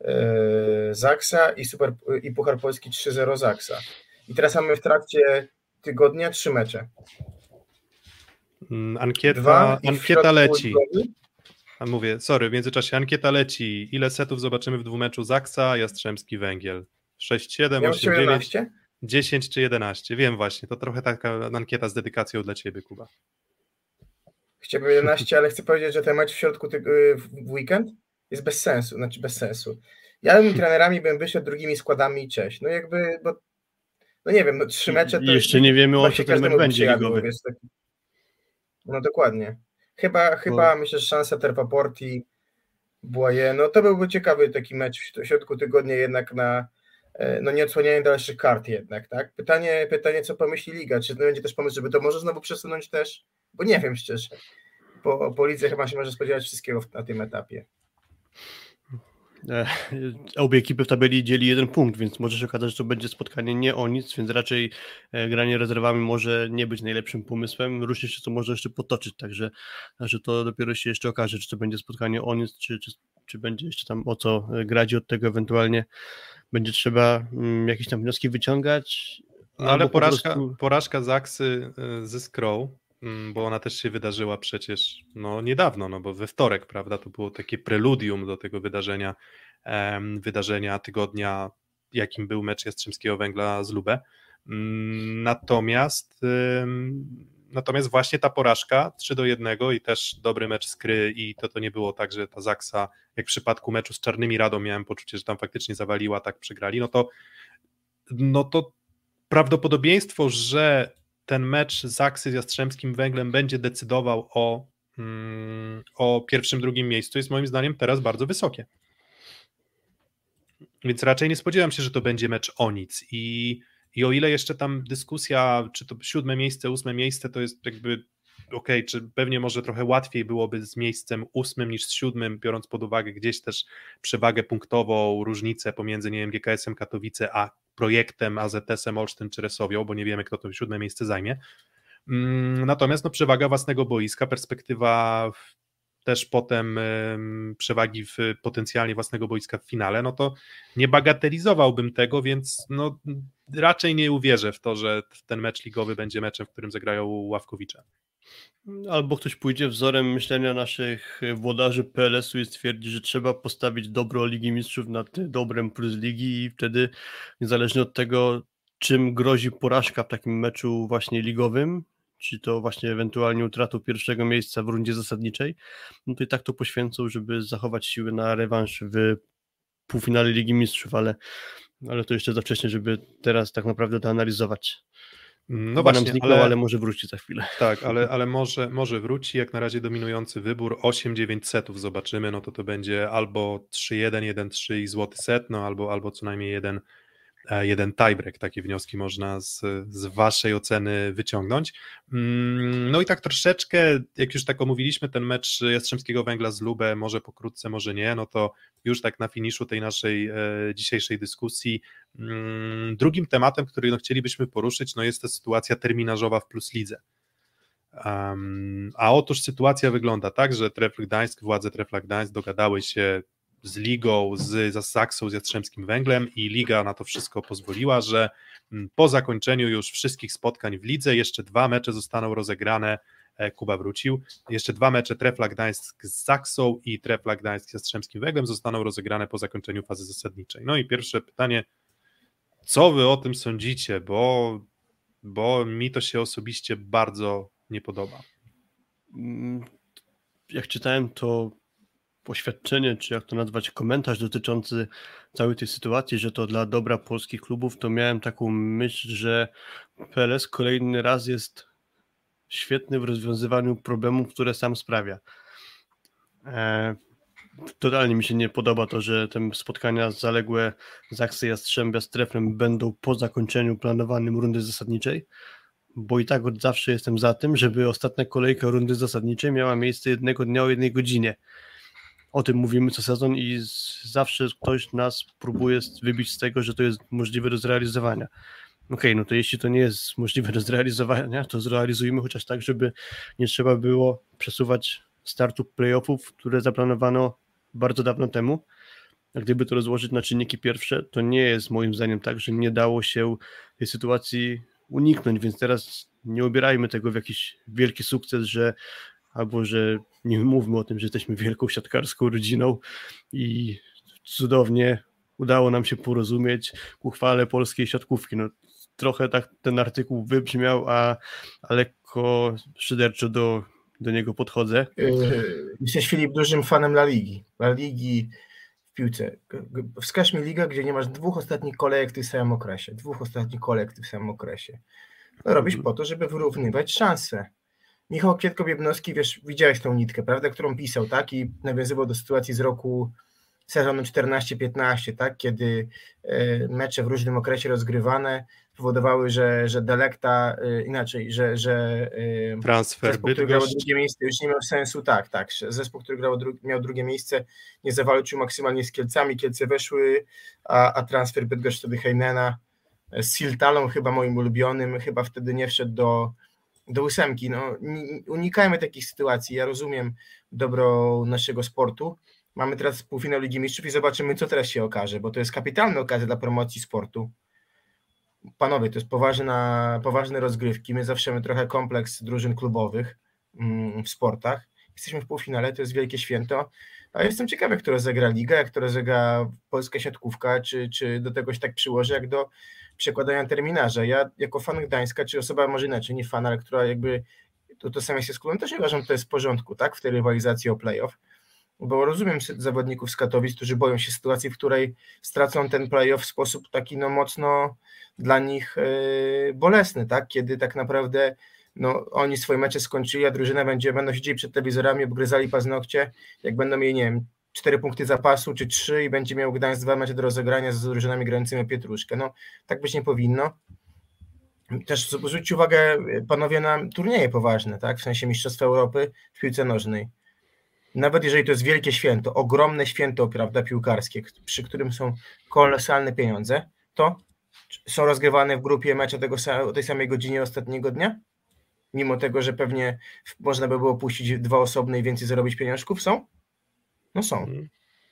e, Zaksa i, Super, i Puchar Polski 3-0 Zaksa. I teraz mamy w trakcie tygodnia trzy mecze. Mm, ankieta, Dwa ankieta leci. A mówię, sorry, w międzyczasie ankieta leci. Ile setów zobaczymy w dwumeczu Zaksa, Jastrzębski Węgiel? 6, 7, 8, 9. 10 czy 11. Wiem właśnie, to trochę taka ankieta z dedykacją dla ciebie, Kuba. Chciałbym 11, ale chcę powiedzieć, że ten mecz w środku tego, w weekend jest bez sensu, znaczy bez sensu. Ja bym trenerami bym wyszedł drugimi składami i cześć. No jakby, bo no nie wiem, no trzy mecze to jeszcze nie wiemy o co ten mecz będzie ligowy. No dokładnie. Chyba, chyba myślę, że szansa Terpaporti Błaje, no to byłby ciekawy taki mecz w środku tygodnia jednak na no nie odsłaniają dalszych kart jednak, tak? Pytanie, pytanie, co pomyśli Liga, czy będzie też pomysł, żeby to może znowu przesunąć też, bo nie wiem szczerze, po, po chyba się może spodziewać wszystkiego na tym etapie. E, obie ekipy w tabeli dzieli jeden punkt, więc może się okazać, że to będzie spotkanie nie o nic, więc raczej e, granie rezerwami może nie być najlepszym pomysłem. Różnie się to może jeszcze potoczyć, także że to dopiero się jeszcze okaże, czy to będzie spotkanie o nic, czy, czy, czy będzie jeszcze tam o co grać od tego ewentualnie będzie trzeba mm, jakieś tam wnioski wyciągać. No ale porażka, prostu... porażka Zaksy y, ze Scroll, mm, bo ona też się wydarzyła przecież no, niedawno, no bo we wtorek, prawda, to było takie preludium do tego wydarzenia, wydarzenia tygodnia, jakim był mecz Jastrzębskiego Węgla z Lubę. Um, natomiast Natomiast właśnie ta porażka 3 do 1 i też dobry mecz z Kry i to, to nie było tak, że ta Zaksa, jak w przypadku meczu z Czarnymi Radą miałem poczucie, że tam faktycznie zawaliła, tak przegrali, no to, no to prawdopodobieństwo, że ten mecz Zaksy z Jastrzębskim Węglem będzie decydował o, mm, o pierwszym, drugim miejscu jest moim zdaniem teraz bardzo wysokie. Więc raczej nie spodziewam się, że to będzie mecz o nic i i o ile jeszcze tam dyskusja, czy to siódme miejsce, ósme miejsce, to jest jakby ok, czy pewnie może trochę łatwiej byłoby z miejscem ósmym niż z siódmym, biorąc pod uwagę gdzieś też przewagę punktową, różnicę pomiędzy, nie wiem, GKS-em Katowice, a projektem AZS-em Olsztyn czy Resowią, bo nie wiemy, kto to siódme miejsce zajmie. Mm, natomiast no, przewaga własnego boiska, perspektywa też potem przewagi w potencjalnie własnego boiska w finale, no to nie bagatelizowałbym tego, więc no, raczej nie uwierzę w to, że ten mecz ligowy będzie meczem, w którym zagrają Ławkowicze. Albo ktoś pójdzie wzorem myślenia naszych włodarzy PLS-u i stwierdzi, że trzeba postawić dobro Ligi Mistrzów nad dobrem plus ligi i wtedy niezależnie od tego, czym grozi porażka w takim meczu właśnie ligowym, czy to właśnie ewentualnie utratą pierwszego miejsca w rundzie zasadniczej, no to i tak to poświęcą, żeby zachować siły na rewanż w półfinale Ligi Mistrzów, ale, ale to jeszcze za wcześnie, żeby teraz tak naprawdę to analizować. No Chyba właśnie, nam zniknął, ale, ale może wróci za chwilę. tak, ale, ale może, może wróci. Jak na razie dominujący wybór 8-9 setów zobaczymy, no to to będzie albo 3-1, 1-3 i złoty set, no albo, albo co najmniej jeden, jeden tiebreak. Takie wnioski można z, z waszej oceny wyciągnąć. Mm, No i tak troszeczkę, jak już tak omówiliśmy ten mecz Jastrzębskiego Węgla z Lubę, może pokrótce, może nie, no to już tak na finiszu tej naszej e, dzisiejszej dyskusji Mm, Drugim tematem, który no chcielibyśmy poruszyć, no jest ta sytuacja terminarzowa w Plus Lidze. A otóż sytuacja wygląda tak, że Trefl Gdańsk, władze Trefla Gdańsk dogadały się z ligą, z, z Saksą, z Jastrzębskim Węglem i liga na to wszystko pozwoliła, że mm, po zakończeniu już wszystkich spotkań w lidze jeszcze dwa mecze zostaną rozegrane e, Kuba wrócił. Jeszcze dwa mecze Trefla Gdańsk z Saksą i Trefla Gdańsk z Jastrzębskim Węglem zostaną rozegrane po zakończeniu fazy zasadniczej. No i pierwsze pytanie, co wy o tym sądzicie? Bo, bo mi to się osobiście bardzo nie podoba. Mm, Jak czytałem to poświadczenie, czy jak to nazwać, komentarz dotyczący całej tej sytuacji, że to dla dobra polskich klubów, to miałem taką myśl, że PLS kolejny raz jest świetny w rozwiązywaniu problemów, które sam sprawia. E, totalnie mi się nie podoba to, że te spotkania zaległe Zaksy Jastrzębia z będą po zakończeniu planowanym rundy zasadniczej, bo i tak od zawsze jestem za tym, żeby ostatnia kolejka rundy zasadniczej miała miejsce jednego dnia o jednej godzinie. O tym mówimy co sezon i zawsze ktoś nas próbuje wybić z tego, że to jest możliwe do zrealizowania. Okej, no to jeśli to nie jest możliwe do zrealizowania, to zrealizujmy chociaż tak, żeby nie trzeba było przesuwać startu playoffów, które zaplanowano bardzo dawno temu. A gdyby to rozłożyć na czynniki pierwsze, to nie jest moim zdaniem tak, że nie dało się tej sytuacji uniknąć, więc teraz nie ubierajmy tego w jakiś wielki sukces, że albo że nie mówmy o tym, że jesteśmy wielką siatkarską rodziną i cudownie udało nam się porozumieć ku chwale polskiej siatkówki. No, trochę tak ten artykuł wybrzmiał, a, a lekko szyderczo do, do niego podchodzę. Yy, Jesteś Filip dużym fanem La Ligi. La Ligi w piłce. Wskaż mi ligę, gdzie nie masz dwóch ostatnich kolejek w tym samym okresie. Dwóch ostatnich kolejek w tym samym okresie. No, robisz po to, żeby wyrównywać szanse. Michał Kwietko-Biebnowski, wiesz, widziałeś tą nitkę, prawda, którą pisał, tak? I nawiązywał do sytuacji z roku sezonu 14-15, tak? Kiedy e, mecze w różnym okresie rozgrywane powodowały, że, że Delekta, e, inaczej, że, że e, Transfer Zespół, który grał drugie miejsce, już nie miał sensu, tak, tak. Zespół, który grał, miał drugie miejsce, nie zawalczył maksymalnie z Kielcami, Kielce weszły, a, a transfer Bydgoszcz wtedy Heinena z Siltalą, chyba moim ulubionym, chyba wtedy nie wszedł do, do ósemki. No, ni- unikajmy takich sytuacji. Ja rozumiem dobro naszego sportu. Mamy teraz półfinał Ligi Mistrzów i zobaczymy, co teraz się okaże, bo to jest kapitalna okazja dla promocji sportu. Panowie, to jest poważna, poważne rozgrywki. My zawsze mamy trochę kompleks drużyn klubowych mm, w sportach. Jesteśmy w półfinale, to jest wielkie święto. A jestem ciekawy, jak to rozegra liga, jak to rozegra polska siatkówka, czy, czy do tego się tak przyłoży, jak do przekładania terminarza. Ja jako fan Gdańska, czy osoba może inaczej, nie fan, ale która jakby to, to samo jest z klubem, też uważam, że to jest w porządku, tak, w tej rywalizacji o playoff, bo rozumiem zawodników z Katowic, którzy boją się sytuacji, w której stracą ten playoff w sposób taki no mocno dla nich yy, bolesny, tak, kiedy tak naprawdę no, oni swoje mecze skończyli, a drużyna będzie, będą siedzieli przed telewizorami, obgryzali paznokcie, jak będą mieli, nie wiem, cztery punkty zapasu, czy trzy i będzie miał Gdańsk dwa mecze do rozegrania z drużynami grającymi pietruszkę. No, tak być nie powinno. Też zwróćcie uwagę, panowie, na turnieje poważne, tak? W sensie Mistrzostwa Europy w piłce nożnej. Nawet jeżeli to jest wielkie święto, ogromne święto, prawda, piłkarskie, przy którym są kolosalne pieniądze, to są rozgrywane w grupie mecze tego, o tej samej godzinie ostatniego dnia? Mimo tego, że pewnie można by było puścić dwa osobne i więcej zarobić pieniążków, są? No są.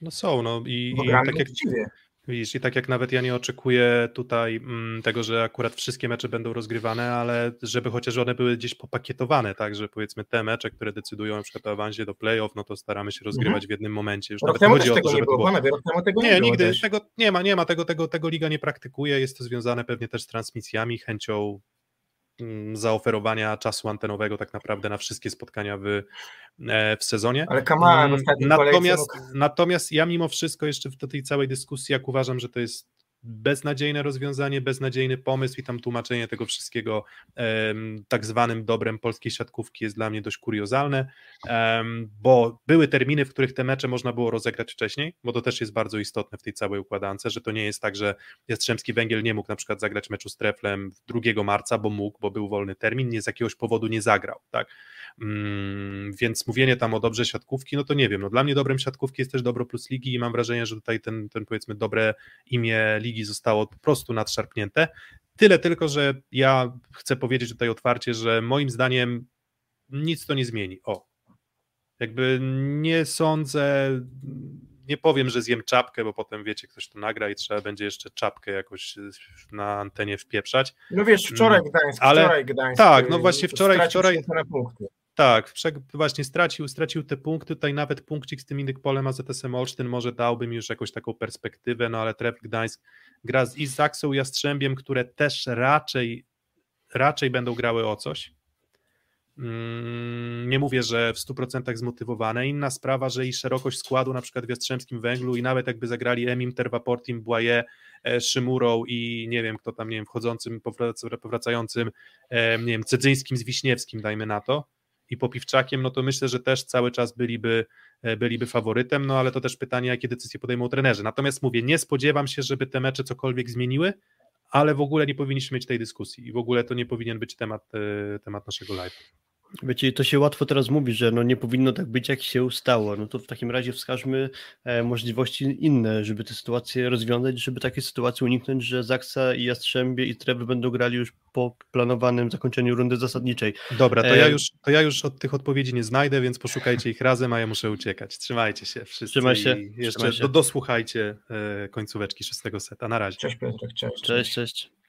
No są, no i, i tak jak uczciwie. Widzisz, i tak jak nawet ja nie oczekuję tutaj mm, tego, że akurat wszystkie mecze będą rozgrywane, ale żeby chociaż one były gdzieś popakietowane, tak, że powiedzmy te mecze, które decydują na przykład o awansie do playoff, no to staramy się rozgrywać mhm. w jednym momencie. Już rok nawet temu chodzi o to, żeby nie było, było... Panowie, rok temu tego nie, nie nigdy też. tego nie ma, nie ma, tego, tego, tego liga nie praktykuje, jest to związane pewnie też z transmisjami, chęcią Mm, zaoferowania czasu antenowego tak naprawdę na wszystkie spotkania w, e, w sezonie. Ale mm, natomiast, natomiast ja mimo wszystko jeszcze w tej całej dyskusji, jak uważam, że to jest beznadziejne rozwiązanie, beznadziejny pomysł i tam tłumaczenie tego wszystkiego um, tak zwanym dobrem polskiej siatkówki jest dla mnie dość kuriozalne, um, bo były terminy, w których te mecze można było rozegrać wcześniej, bo to też jest bardzo istotne w tej całej układance, że to nie jest tak, że Jastrzębski Węgiel nie mógł na przykład zagrać meczu z Treflem 2 marca, bo mógł, bo był wolny termin, nie z jakiegoś powodu nie zagrał, tak? Um, więc mówienie tam o dobrze siatkówki, no to nie wiem, no dla mnie dobrem siatkówki jest też dobro plus ligi i mam wrażenie, że tutaj ten, ten powiedzmy dobre imię ligi ligi zostało po prostu nadszarpnięte. Tyle tylko, że ja chcę powiedzieć tutaj otwarcie, że moim zdaniem nic to nie zmieni. O, jakby nie sądzę, nie powiem, że zjem czapkę, bo potem wiecie, ktoś to nagra i trzeba będzie jeszcze czapkę jakoś na antenie wpieprzać. No wiesz, wczoraj mm, Gdańsk, Ale, wczoraj Gdańsk. Tak, no właśnie wczoraj, wczoraj. Tak, właśnie stracił, stracił te punkty, tutaj nawet punkcik z tym Indykpolem AZS-em Olsztyn może dałby mi już jakąś taką perspektywę, no ale Tref Gdańsk gra z Izaksą Jastrzębiem, które też raczej, raczej będą grały o coś. Mm, nie mówię, że w 100% zmotywowane. Inna sprawa, że i szerokość składu na przykład w Jastrzębskim Węglu i nawet jakby zagrali Emim, Terwaportim, Błaje, e, Szymurą i nie wiem kto tam, nie wiem, wchodzącym, powracającym, e, nie wiem, Cedzyńskim z Wiśniewskim, dajmy na to, i Popiwczakiem, no to myślę, że też cały czas byliby, e, byliby faworytem, no ale to też pytanie, jakie decyzje podejmą trenerzy. Natomiast mówię, nie spodziewam się, żeby te mecze cokolwiek zmieniły, ale w ogóle nie powinniśmy mieć tej dyskusji i w ogóle to nie powinien być temat, e, temat naszego live. Wiecie, to się łatwo teraz mówi, że no nie powinno tak być, jak się ustało. No to w takim razie wskażmy e, możliwości inne, żeby tę sytuację rozwiązać, żeby takie sytuacje uniknąć, że Zaksa i Jastrzębie i Trevor będą grali już po planowanym zakończeniu rundy zasadniczej. Dobra, to, ja, e, już, to ja już od tych odpowiedzi nie znajdę, więc poszukajcie ich razem, a ja muszę uciekać. Trzymajcie się wszyscy. Trzymaj się. jeszcze Trzymaj się. Do, dosłuchajcie e, końcóweczki szóstego seta. Na razie. Cześć Piotrek, cześć. Cześć, cześć.